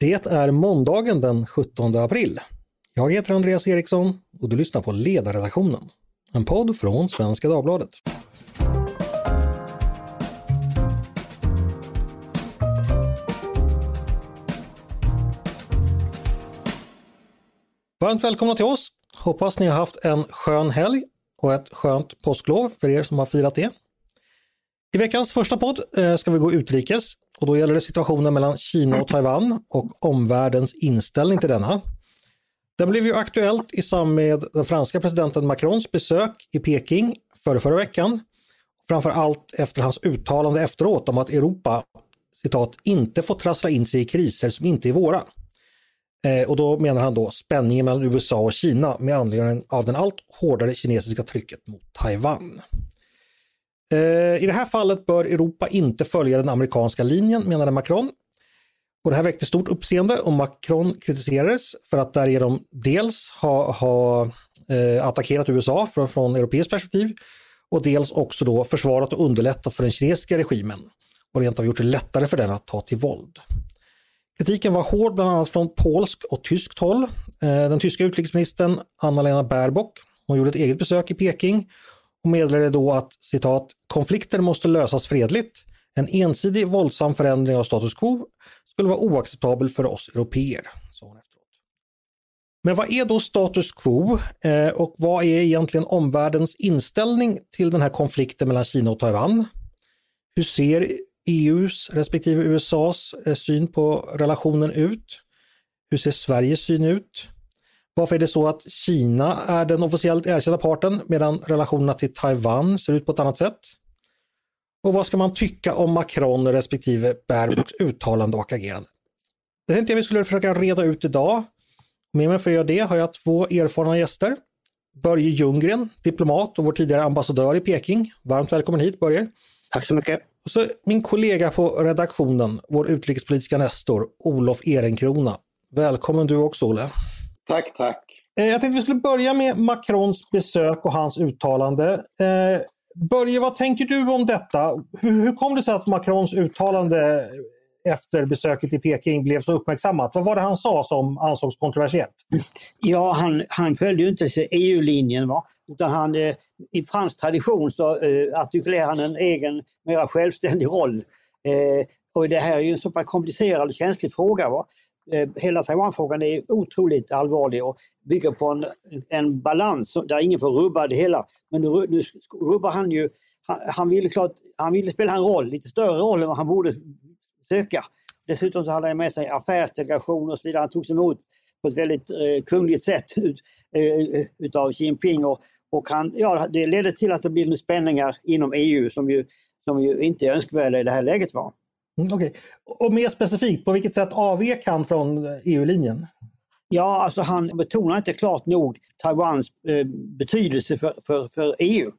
Det är måndagen den 17 april. Jag heter Andreas Eriksson och du lyssnar på Ledarredaktionen, en podd från Svenska Dagbladet. Varmt välkomna till oss! Hoppas ni har haft en skön helg och ett skönt påsklov för er som har firat det. I veckans första podd eh, ska vi gå utrikes och då gäller det situationen mellan Kina och Taiwan och omvärldens inställning till denna. Den blev ju aktuellt i samband med den franska presidenten Macrons besök i Peking förra, förra veckan. Framför allt efter hans uttalande efteråt om att Europa citat, inte får trassla in sig i kriser som inte är våra. Eh, och då menar han då spänningen mellan USA och Kina med anledning av den allt hårdare kinesiska trycket mot Taiwan. Eh, I det här fallet bör Europa inte följa den amerikanska linjen, menade Macron. Och det här väckte stort uppseende och Macron kritiserades för att därigenom dels ha, ha eh, attackerat USA från, från europeiskt perspektiv och dels också då försvarat och underlättat för den kinesiska regimen och rent av gjort det lättare för den att ta till våld. Kritiken var hård bland annat från polsk och tyskt håll. Eh, den tyska utrikesministern Anna-Lena Baerbock hon gjorde ett eget besök i Peking och meddelade då att citat, konflikter måste lösas fredligt. En ensidig våldsam förändring av status quo skulle vara oacceptabel för oss europeer. Sa hon efteråt. Men vad är då status quo eh, och vad är egentligen omvärldens inställning till den här konflikten mellan Kina och Taiwan? Hur ser EUs respektive USAs eh, syn på relationen ut? Hur ser Sveriges syn ut? Varför är det så att Kina är den officiellt erkända parten medan relationerna till Taiwan ser ut på ett annat sätt? Och vad ska man tycka om Macron respektive Baerbocks uttalande och agerande? Det tänkte jag vi skulle försöka reda ut idag. Med mig för att göra det har jag två erfarna gäster. Börje Ljunggren, diplomat och vår tidigare ambassadör i Peking. Varmt välkommen hit Börje! Tack så mycket! Och så min kollega på redaktionen, vår utrikespolitiska nestor Olof Ehrenkrona. Välkommen du också Olle! Tack, tack. Eh, jag tänkte vi skulle börja med Macrons besök och hans uttalande. Eh, Börje, vad tänker du om detta? Hur, hur kom det sig att Macrons uttalande efter besöket i Peking blev så uppmärksammat? Vad var det han sa som ansågs kontroversiellt? Ja, han, han följde ju inte EU-linjen. Va? Utan han, eh, I fransk tradition så eh, artikulerar han en egen, mer självständig roll. Eh, och det här är ju en så pass komplicerad och känslig fråga. Va? Eh, hela Taiwanfrågan är otroligt allvarlig och bygger på en, en balans där ingen får rubba det hela. Men nu, nu rubbar han ju, han, han, ville klart, han ville spela en roll, lite större roll än vad han borde söka. Dessutom så hade han med sig affärsdelegation och så vidare. Han togs emot på ett väldigt eh, kungligt sätt ut, eh, utav Xi Jinping och, och han, ja, det ledde till att det blev spänningar inom EU som ju, som ju inte är önskvärda i det här läget. var. Mm, okay. Och mer specifikt, på vilket sätt avvek han från eh, e EU-linjen? Ja, alltså han betonar inte klart nog Taiwans eh, betydelse för, för, för EU.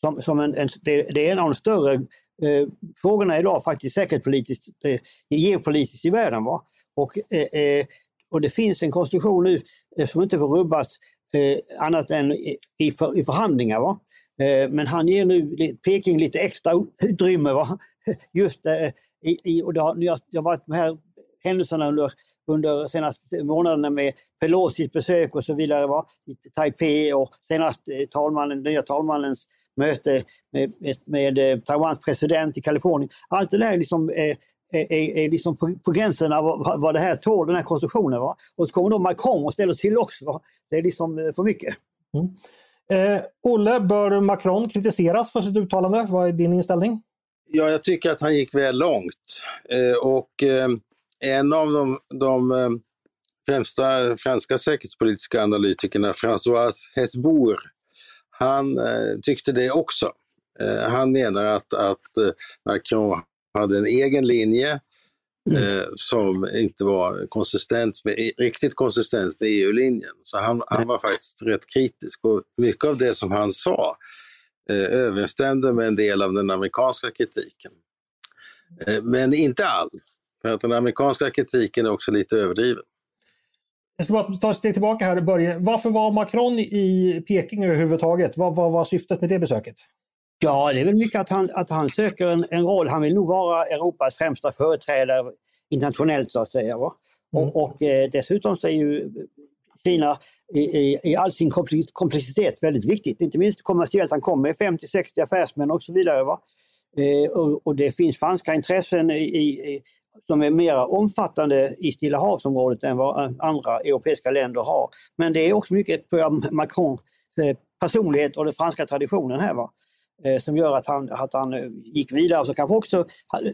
Som, som en, en, det, det, är en av de större eh, frågorna idag faktiskt säkerhetspolitiskt, eh, geopolitiskt i världen. Va? Och, eh, eh och det finns en konstitution nu eh, som inte får rubbas eh, annat än i, i, för, i förhandlingar. Va? Eh, men han ger nu Peking lite extra utrymme. Va? Just eh, i, i, och det har, jag har varit de här händelserna under, under senaste månaderna med Pelosis besök och så vidare va? i Taipei och senast eh, talmannen, nya talmannens möte med, med, med eh, Taiwans president i Kalifornien. Allt det där liksom, är, är, är liksom på, på gränsen av vad, vad det här tål, den här konstruktionen. Va? Och så kommer då Macron och ställer till också. Va? Det är liksom eh, för mycket. Mm. Eh, Olle, bör Macron kritiseras för sitt uttalande? Vad är din inställning? Ja, jag tycker att han gick väl långt. Eh, och eh, en av de, de eh, främsta franska säkerhetspolitiska analytikerna, François Hesbour, han eh, tyckte det också. Eh, han menar att, att eh, Macron hade en egen linje mm. som inte var konsistent med, riktigt konsistent med EU-linjen. Så han, han var faktiskt rätt kritisk och mycket av det som han sa överensstämde med en del av den amerikanska kritiken. Eh, men inte all, för att den amerikanska kritiken är också lite överdriven. Jag ska bara ta ett steg tillbaka här Börje. Varför var Macron i Peking överhuvudtaget? Vad, vad var syftet med det besöket? Ja, det är väl mycket att han, att han söker en, en roll. Han vill nog vara Europas främsta företrädare internationellt så att säga. Va? Mm. Och, och eh, dessutom så är ju Kina i, i, i all sin komplexitet väldigt viktigt. Inte minst kommersiellt. Han kommer med 50-60 affärsmän och så vidare. Va? Eh, och, och, det finns franska intressen i, i, som är mer omfattande i Stilla havsområdet än vad andra europeiska länder har. Men det är också mycket på Macrons eh, personlighet och den franska traditionen här. Va? Eh, som gör att han, att han eh, gick vidare. Så kanske också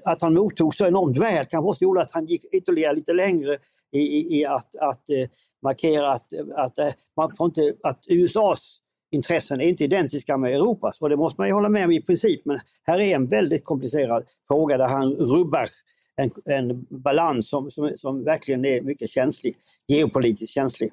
att han mottog så enormt väl kanske också gjorde att han gick ytterligare lite längre i, i, i att, att eh, markera att, att, eh, man får inte, att USAs intressen är inte identiska med Europas och det måste man ju hålla med om i princip. Men här är en väldigt komplicerad fråga där han rubbar en, en balans som, som, som verkligen är mycket känslig, geopolitiskt känslig.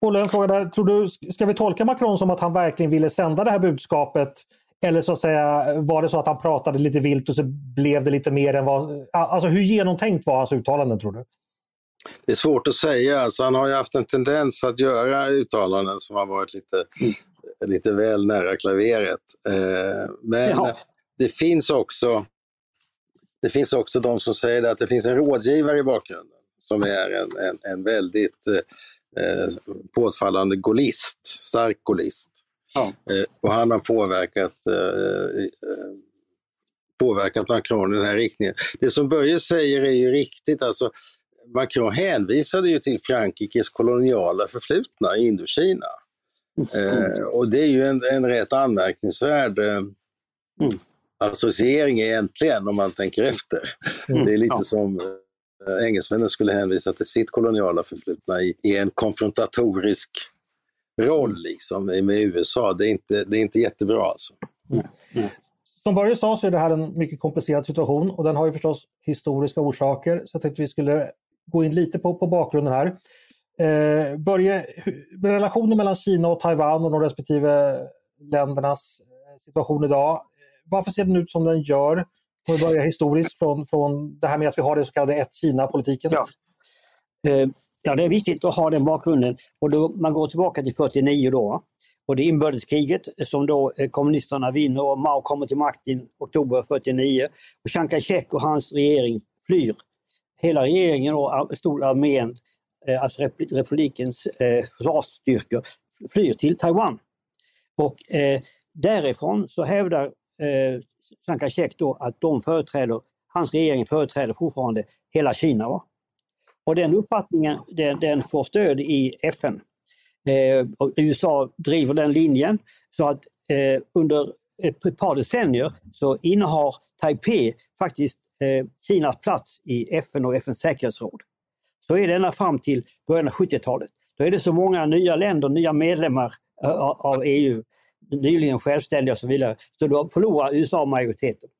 Olle, en fråga där. Tror du, ska vi tolka Macron som att han verkligen ville sända det här budskapet? Eller så att säga, var det så att han pratade lite vilt och så blev det lite mer än vad... Alltså hur genomtänkt var hans uttalanden tror du? Det är svårt att säga. Alltså, han har ju haft en tendens att göra uttalanden som har varit lite, mm. lite väl nära klaveret. Eh, men ja. det finns också det finns också de som säger att det finns en rådgivare i bakgrunden som är en, en, en väldigt eh, påfallande golist, stark golist. Ja. Eh, och han har påverkat, eh, eh, påverkat Macron i den här riktningen. Det som Börje säger är ju riktigt. Alltså, Macron hänvisade ju till Frankrikes koloniala förflutna i Indokina. Mm. och det är ju en, en rätt anmärkningsvärd mm associering egentligen om man tänker efter. Mm, det är lite ja. som engelsmännen skulle hänvisa till sitt koloniala förflutna i, i en konfrontatorisk roll liksom, med USA. Det är inte, det är inte jättebra alltså. Mm. Mm. Som Börje sa så är det här en mycket komplicerad situation och den har ju förstås historiska orsaker. Så jag tänkte vi skulle gå in lite på, på bakgrunden här. Eh, Börje, relationen mellan Kina och Taiwan och de respektive ländernas eh, situation idag varför ser den ut som den gör? Om vi börjar historiskt från, från det här med att vi har den så kallade ett-Kina-politiken. Ja. Eh, ja, det är viktigt att ha den bakgrunden. Och då, man går tillbaka till 49 då. Och det är inbördeskriget som då eh, kommunisterna vinner och Mao kommer till makten i oktober 49. Och Chiang Kai-shek och hans regering flyr. Hela regeringen och stora armén, eh, alltså republikens eh, försvarsstyrkor, flyr till Taiwan. Och eh, därifrån så hävdar eh, Chiang Kai-shek då att de företräder, hans regering företräder fortfarande hela Kina. Va? Och den uppfattningen den, den får stöd i FN. Eh, USA driver den linjen så att eh, under ett par decennier så innehar Taipei faktiskt eh, Kinas plats i FN och FNs säkerhetsråd. Så är det ända fram till början av 70-talet. Då är det så många nya länder, nya medlemmar eh, av EU nyligen självständiga och så vidare. Så då förlorar USA majoriteten.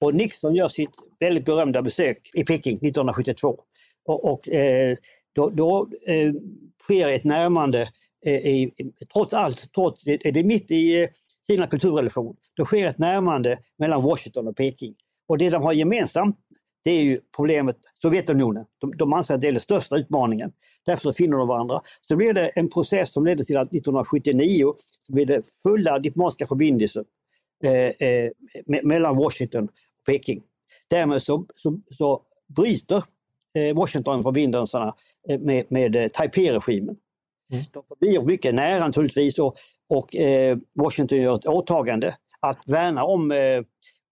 Och Nixon gör sitt väldigt berömda besök i Peking 1972. Och, och eh, då, då eh, sker ett närmande, eh, i, trots allt, trots, det, det är mitt i eh, Kina kulturrevolution, då sker ett närmande mellan Washington och Peking. Och det de har gemensamt, det är ju problemet Sovjetunionen. De, de anser att det är den största utmaningen. Därför finner de varandra. Så blev det en process som ledde till att 1979 så blev det fulla diplomatiska förbindelser eh, eh, mellan Washington och Peking. Därmed så, så, så bryter Washington förbindelserna eh, med, med eh, Taipei-regimen. Mm. De förblir mycket nära naturligtvis och, och eh, Washington gör ett åtagande att värna om,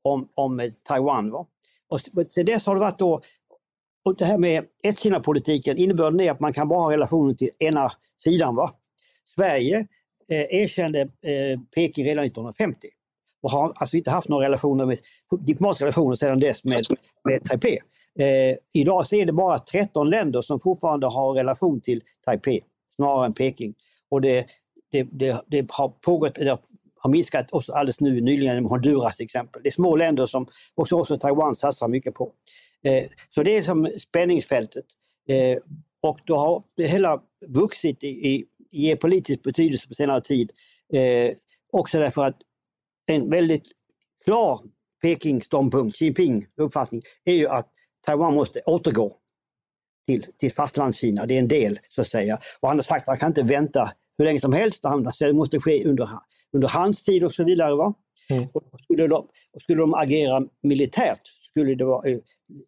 om, om Taiwan. Va? Och sedan dess har det varit då och det här med ett-Kina-politiken, innebörden är att man kan bara ha relationer till ena sidan. Va? Sverige eh, erkände eh, Peking redan 1950 och har alltså inte haft några relationer med, diplomatiska relationer sedan dess med, med Taipei. Eh, idag så är det bara 13 länder som fortfarande har relation till Taipei snarare än Peking. Och det, det, det, det har pågått, det har minskat också alldeles nu nyligen med Honduras till exempel. Det är små länder som också, också Taiwan satsar mycket på. Eh, så det är som spänningsfältet. Eh, och då har det hela vuxit i, i, i politisk betydelse på senare tid. Eh, också därför att en väldigt klar Peking-ståndpunkt, Xi Jinping uppfattning, är ju att Taiwan måste återgå till, till fastlandskina. Det är en del så att säga. Och han har sagt att han kan inte vänta hur länge som helst. Han, det måste ske under, under hans tid och så vidare. Va? Mm. Och skulle, de, skulle de agera militärt skulle det vara,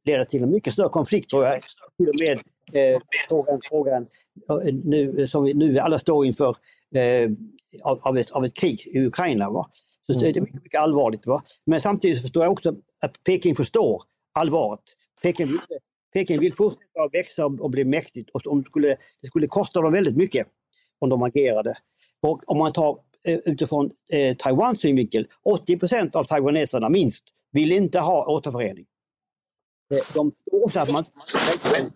leda till en mycket större konflikt tror jag. till och med eh, frågan, frågan eh, nu, som vi nu alla står inför eh, av, av, ett, av ett krig i Ukraina. Va? Så mm. det är mycket, mycket allvarligt. Va? Men samtidigt förstår jag också att Peking förstår allvaret. Peking vill, Peking vill fortsätta att växa och bli mäktigt och de det, skulle, det skulle kosta dem väldigt mycket om de agerade. Och om man tar eh, utifrån eh, Taiwans synvinkel, 80 procent av taiwaneserna minst vill inte ha återförening. Eh, de tror också att man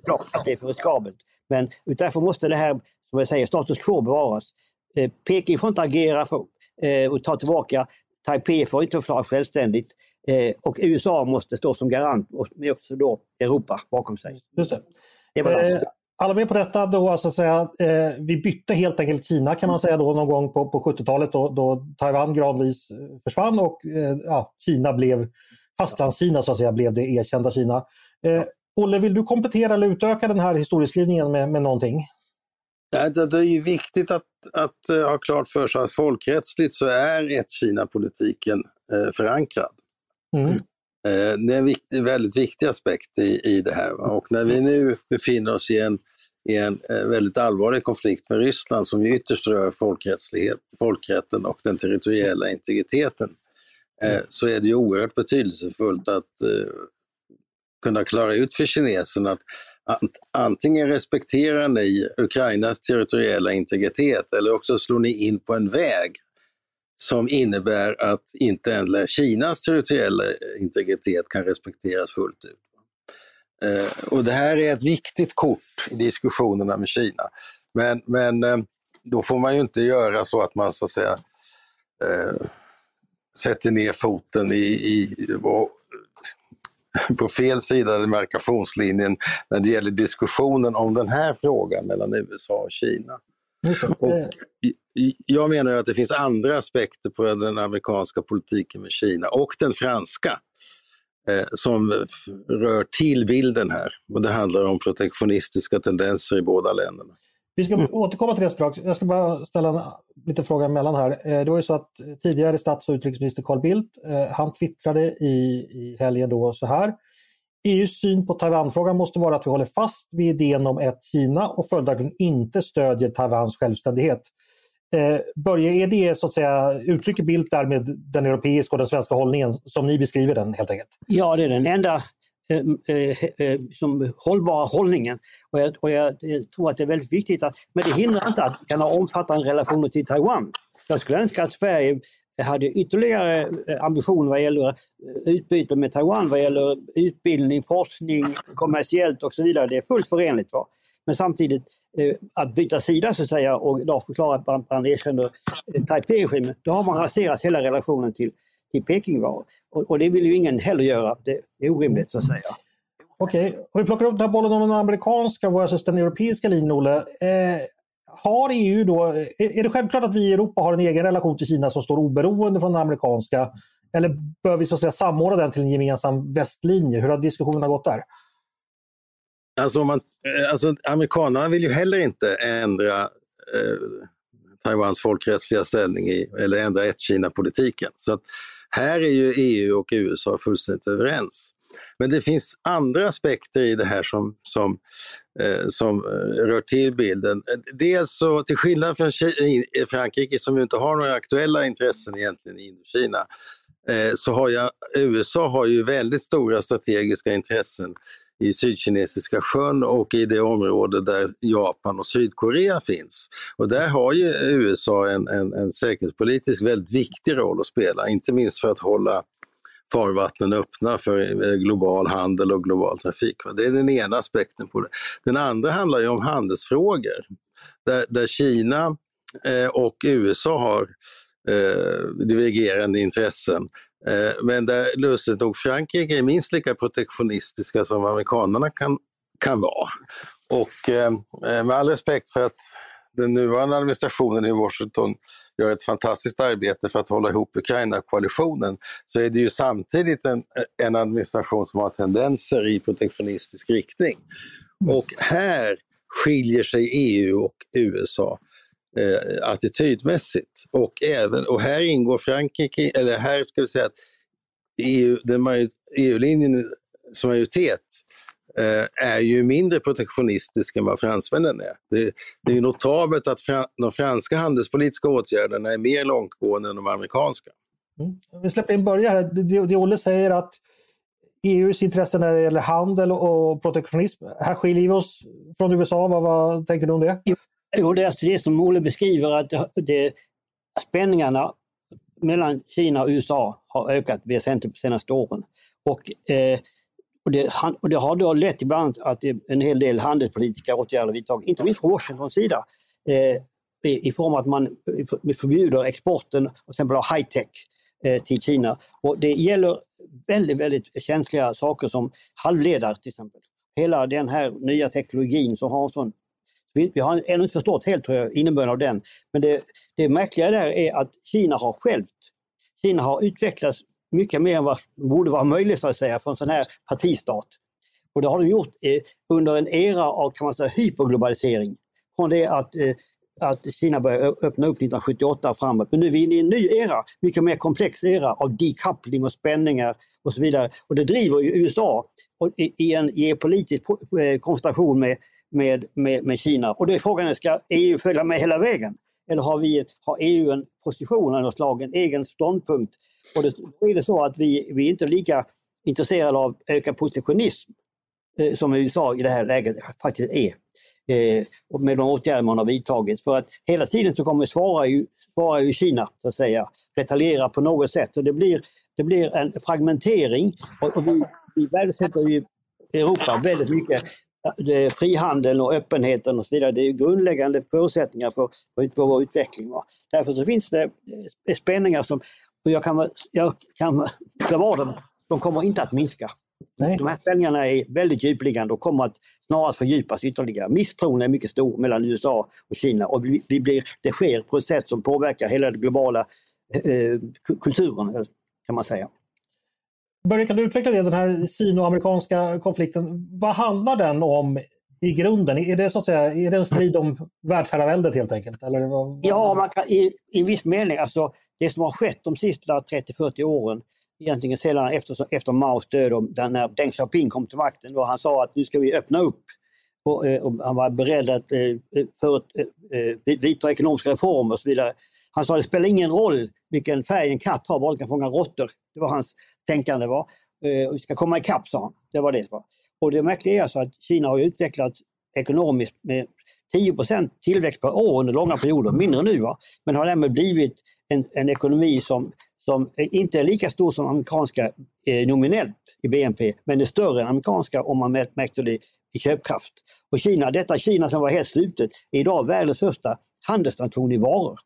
klart att det är för riskabelt. Men därför måste det här, som jag säger, status quo bevaras. Eh, Peking får inte agera för, eh, och ta tillbaka. Taipei får inte förklara självständigt. Eh, och USA måste stå som garant och med också då Europa bakom sig. Just det. det eh, alla med på detta då, alltså säga, eh, vi bytte helt enkelt Kina kan man säga då någon gång på, på 70-talet då, då Taiwan gradvis eh, försvann och eh, ja, Kina blev, fastlandskina så att säga, blev det erkända Kina. Eh, Olle, vill du komplettera eller utöka den här historieskrivningen med, med någonting? Ja, det är ju viktigt att, att uh, ha klart för sig att folkrättsligt så är ett-Kina-politiken uh, förankrad. Mm. Uh, det är en viktig, väldigt viktig aspekt i, i det här. Och när vi nu befinner oss i en, i en väldigt allvarlig konflikt med Ryssland som ytterst rör folkrätten och den territoriella integriteten, mm. så är det ju oerhört betydelsefullt att kunna klara ut för kineserna att antingen respekterar ni Ukrainas territoriella integritet eller också slår ni in på en väg som innebär att inte ens Kinas territoriella integritet kan respekteras fullt ut. Eh, och det här är ett viktigt kort i diskussionerna med Kina. Men, men eh, då får man ju inte göra så att man så att säga eh, sätter ner foten i, i på fel sida av demarkationslinjen när det gäller diskussionen om den här frågan mellan USA och Kina. Och jag menar att det finns andra aspekter på den amerikanska politiken med Kina och den franska eh, som rör till bilden här. Och det handlar om protektionistiska tendenser i båda länderna. Vi ska mm. återkomma till det strax. Jag ska bara ställa en liten fråga emellan här. Eh, det var ju så att tidigare stats och utrikesminister Carl Bildt, eh, han twittrade i, i helgen då så här. EUs syn på Taiwanfrågan måste vara att vi håller fast vid idén om ett Kina och följaktligen inte stödjer Taiwans självständighet. Eh, Börje, är det så att säga, uttrycker Bildt därmed den europeiska och den svenska hållningen som ni beskriver den helt enkelt? Ja, det är den enda Eh, eh, eh som hållbara hållningen. Och jag, och jag, eh, tror att det är väldigt viktigt, att, men det hindrar inte att vi kan ha omfattande relationer till Taiwan. Jag skulle önska att Sverige hade ytterligare eh, ambitioner vad gäller utbyte med Taiwan, vad gäller utbildning, forskning, kommersiellt och så vidare. Det är fullt förenligt. Va? Men samtidigt eh, att byta sida så att säga och förklara att man, man erkänner eh, Taipei-regimen, då har man raserat hela relationen till, till Peking var. Och, och, det vill ju ingen heller göra. Det är orimligt så att säga. Okej, okay. om vi plockar upp den här bollen om den amerikanska versus den europeiska linjen, Olle. Eh, har EU då, är, är det självklart att vi i Europa har en egen relation till Kina som står oberoende från den amerikanska? Eller bör vi så att säga samordna den till en gemensam västlinje? Hur har diskussionerna gått där? Alltså, man, eh, alltså amerikanerna vill ju heller inte ändra eh, Taiwans folkrättsliga ställning i, eller ändra ett-Kina-politiken. Så att här är ju EU och USA fullständigt överens. Men det finns andra aspekter i det här som, som, eh, som eh, rör till bilden. Dels så, till skillnad från Frankrike som ju inte har några aktuella intressen egentligen i Indokina, eh, så har jag, USA har ju väldigt stora strategiska intressen i Sydkinesiska sjön och i det område där Japan och Sydkorea finns. Och där har ju USA en, en, en säkerhetspolitiskt väldigt viktig roll att spela, inte minst för att hålla farvattnen öppna för eh, global handel och global trafik. Det är den ena aspekten på det. Den andra handlar ju om handelsfrågor, där, där Kina eh, och USA har eh, divergerande intressen. Eh, men där lustigt nog Frankrike är minst lika protektionistiska som amerikanerna kan, kan vara. Och eh, med all respekt för att den nuvarande administrationen i Washington gör ett fantastiskt arbete för att hålla ihop Ukraina-koalitionen så är det ju samtidigt en, en administration som har tendenser i protektionistisk riktning. Och här skiljer sig EU och USA eh, attitydmässigt. Och, även, och här ingår Frankrike, eller här ska vi säga att EU, EU-linjen som majoritet eh, är ju mindre protektionistisk än vad fransmännen är. Det, det är ju notabelt att fra, de franska handelspolitiska åtgärderna är mer långtgående än de amerikanska. Mm. Vi släpper in Börje här. Det, det Olle säger att EUs intressen när det gäller handel och protektionism. Här skiljer vi oss från USA. Vad, vad tänker du om det? Jo, det är alltså det som Olle beskriver att det, det, spänningarna mellan Kina och USA har ökat väsentligt de senaste åren. Och, eh, och, det, och det har då lett till bland att en hel del handelspolitiska åtgärder vidtagits, inte minst från Washingtons sida, eh, i, i form av att man förbjuder exporten till exempel av high-tech eh, till Kina. Och det gäller väldigt, väldigt känsliga saker som halvledare till exempel. Hela den här nya teknologin som har en sån vi, vi har ännu inte förstått helt tror jag, innebörden av den. Men det, det märkliga där är att Kina har självt, Kina har utvecklats mycket mer än vad borde vara möjligt för att säga för en sån här partistat. Och det har de gjort eh, under en era av kan man säga, hyperglobalisering. Från det att, eh, att Kina började öppna upp 1978 och framåt. Men nu är vi inne i en ny era, mycket mer komplex era av decoupling och spänningar och så vidare. Och det driver ju USA i, i en geopolitisk eh, konfrontation med med, med, med Kina. Och då är frågan, ska EU följa med hela vägen? Eller har, vi, har EU en position av något slag, en egen ståndpunkt? Och då är det så att vi, vi är inte lika intresserade av ökad protektionism eh, som USA i det här läget faktiskt är. Eh, och med de åtgärder man har vidtagit. För att hela tiden så kommer svara ju, svara ju Kina, så att säga, retaliera på något sätt. Så det blir, det blir en fragmentering och, och vi, vi värdesätter ju Europa väldigt mycket frihandeln och öppenheten och så vidare, det är grundläggande förutsättningar för, för vår utveckling. Va? Därför så finns det spänningar som, och jag kan, jag kan bevara dem, de kommer inte att minska. Nej. De här spänningarna är väldigt djupliggande och kommer att snarast fördjupas ytterligare. Misstron är mycket stor mellan USA och Kina och vi, blir, det sker sätt som påverkar hela den globala eh, kulturen kan man säga. Börje, kan du utveckla det, den här sinoamerikanska konflikten. Vad handlar den om i grunden? Är det, så att säga, är det en strid om världsherraväldet helt enkelt? Eller vad, Ja, man kan, i, i viss mening. Alltså, det som har skett de sista 30-40 åren, egentligen sedan efter, efter Maos död, och när Deng Xiaoping kom till makten, och han sa att nu ska vi öppna upp. Och, eh, och han var beredd att eh, eh för, eh, eh vidta ekonomiska reformer och så vidare. Han sa att det spelar ingen roll vilken färg en katt har, bara den kan fånga råttor. Det var hans tänkande var. Eh, vi ska komma ikapp, sa han. Det var det. Va? Och det märkliga är alltså att Kina har utvecklats ekonomiskt med 10% tillväxt per år under långa perioder, mindre nu, va? men har därmed blivit en, en ekonomi som, som inte är lika stor som amerikanska eh, nominellt i BNP, men är större än amerikanska om man mäter det i köpkraft. Och Kina, detta Kina som var helt slutet, är idag världens största handelsnation i varor.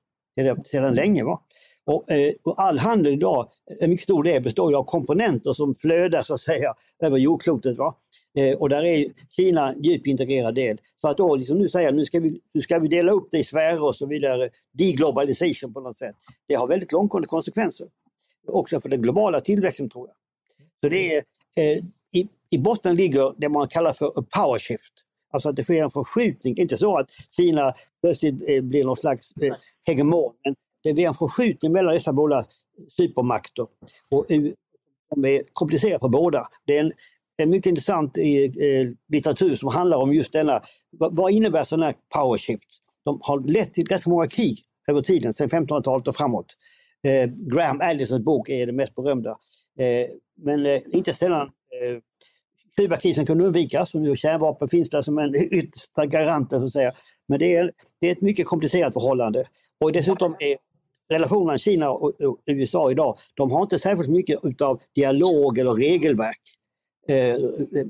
Sedan länge. Va? Och, eh, och, all handel idag, en mycket stor del, består av komponenter som flödar så att säga över jordklotet. Va? Eh, och där är Kina en djupt integrerad del. Så att då liksom nu säga nu ska, vi, nu ska vi dela upp det i sfärer och så vidare, deglobalisation på något sätt. Det har väldigt långtgående konsekvenser. Också för den globala tillväxten tror jag. Så det är, eh, i, I botten ligger det man kallar för a power shift. Alltså att det sker en förskjutning, inte så att Kina plötsligt eh, blir någon slags eh, hegemon, men det blir en förskjutning mellan dessa båda supermakter. Och, som är komplicerat för båda. Det är en, en mycket intressant eh, litteratur som handlar om just denna, vad, vad innebär sådana här power shifts? De har lett till ganska många krig över tiden, sedan 1500-talet och framåt. Eh, Graham Allisons bok är den mest berömda. Eh, men eh, inte sällan eh, Kubakrisen kunde undvikas och nu kärnvapen finns där som en yttersta garant. Så att säga. Men det är, det är ett mycket komplicerat förhållande. Och dessutom är relationerna mellan Kina och USA idag, de har inte särskilt mycket utav dialog eller regelverk. Eh,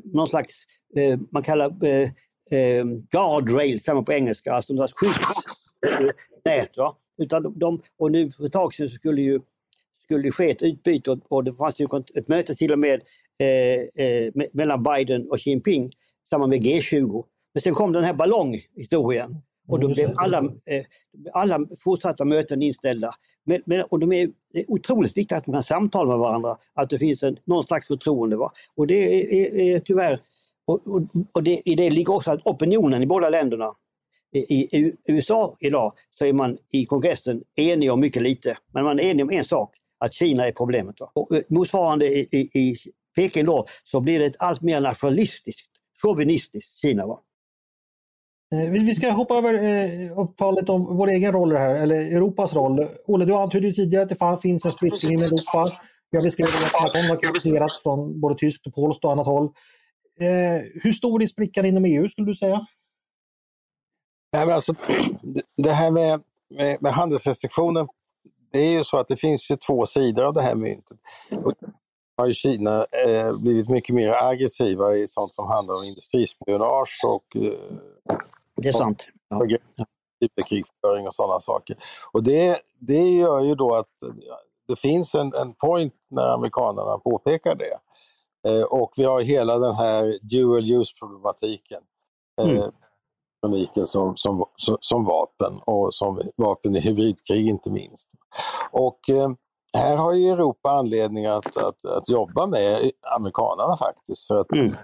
någon slags, eh, man kallar eh, eh, guardrail, säger på engelska, alltså någon slags skyddsnät. Va? Utan de, och nu för ett tag sedan skulle ju skulle det ske ett utbyte och, och det fanns ju ett möte till och med eh, eh, mellan Biden och Xi Jinping samman med G20. Men sen kom den här ballonghistorien och då blev alla, eh, alla fortsatta möten inställda. Men, men, och de är, det är otroligt viktigt att man kan samtala med varandra, att det finns en, någon slags förtroende. Va? Och det är, är, är tyvärr, och, och, och det, i det ligger också att opinionen i båda länderna i, i USA idag så är man i kongressen enig om mycket lite, men man är enig om en sak, att Kina är problemet. Va? Och eh, motsvarande i, i, i Peking då så blir det ett allt mer nationalistiskt chauvinistiskt, Kina. Va? Eh, vi ska hoppa över eh, om vår egen roll här, eller Europas roll. Olle, du antydde ju tidigare att det finns en splittring i Europa. Jag beskrev att den har kritiserats från både tyskt och polskt och annat håll. Eh, hur stor är sprickan inom EU skulle du säga? Nej, men alltså, det här med, med, med handelsrestriktioner, det är ju så att det finns ju två sidor av det här myntet. Och har ju Kina eh, blivit mycket mer aggressiva i sånt som handlar om industrispionage och eh, det är sant. Ja. Och sådana saker. Och det, det gör ju då att det finns en, en point när amerikanerna påpekar det. Eh, och vi har hela den här dual use-problematiken. Eh, mm. som, som, som, som, vapen och som vapen i hybridkrig inte minst. Och eh, här har ju Europa anledning att, att, att jobba med amerikanerna faktiskt för att mm.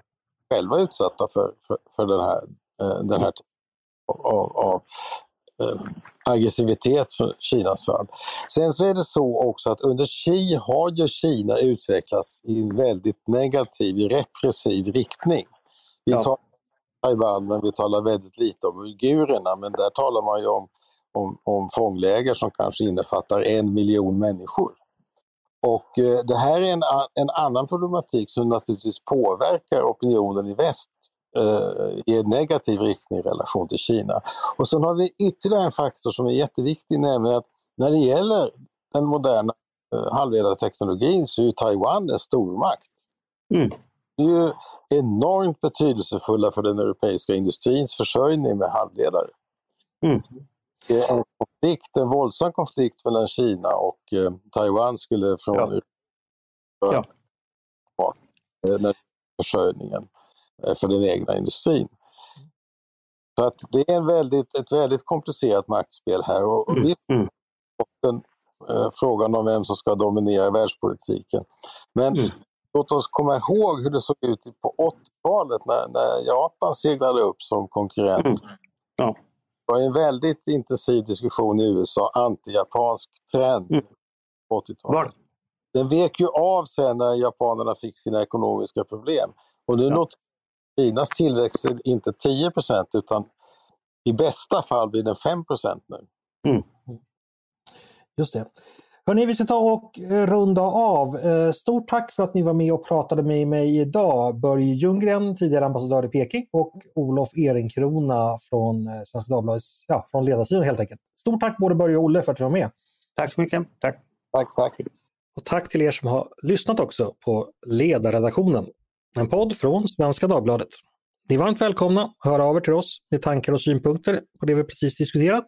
själva utsatta för, för, för den här, eh, den här av, av eh, aggressivitet för Kinas fall. Sen så är det så också att under Xi har ju Kina utvecklats i en väldigt negativ, repressiv riktning. Vi ja. talar om Taiwan men vi talar väldigt lite om uigurerna men där talar man ju om, om, om fångläger som kanske innefattar en miljon människor. Och eh, det här är en, en annan problematik som naturligtvis påverkar opinionen i väst eh, i en negativ riktning i relation till Kina. Och sen har vi ytterligare en faktor som är jätteviktig, nämligen att när det gäller den moderna eh, halvledarteknologin så är Taiwan en stormakt. Mm. Det är ju enormt betydelsefulla för den europeiska industrins försörjning med halvledare. Mm. En konflikt, en våldsam konflikt mellan Kina och eh, Taiwan skulle från ja. ja. Eh, när försörjningen. Eh, för den egna industrin. Så att det är en väldigt, ett väldigt komplicerat maktspel här och, och vi mm. har mm. eh, frågan om vem som ska dominera världspolitiken. Men mm. låt oss komma ihåg hur det såg ut på 80-talet när, när Japan seglade upp som konkurrent. Mm. Ja. Det var en väldigt intensiv diskussion i USA, anti-japansk trend mm. på 80-talet. Den vek ju av sen när japanerna fick sina ekonomiska problem. Och nu ja. Kinas tillväxt är inte 10% utan i bästa fall blir den 5% nu. Mm. Just det. Hörrni, vi ska ta och eh, runda av. Eh, stort tack för att ni var med och pratade med mig idag. Börje Ljunggren, tidigare ambassadör i Peking och Olof Ehrenkrona från eh, Svenska Dagbladets, ja, från ledarsidan helt enkelt. Stort tack både Börje och Olle för att ni var med. Tack så mycket. Tack. Tack, tack. Och tack till er som har lyssnat också på ledarredaktionen. En podd från Svenska Dagbladet. Ni är varmt välkomna att höra av er till oss med tankar och synpunkter på det vi precis diskuterat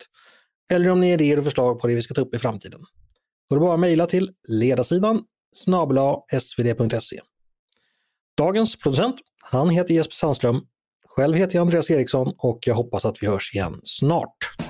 eller om ni har idéer och förslag på det vi ska ta upp i framtiden. Då är det bara att mejla till ledarsidan snabla svd.se. Dagens producent, han heter Jesper Sandström. Själv heter jag Andreas Eriksson och jag hoppas att vi hörs igen snart.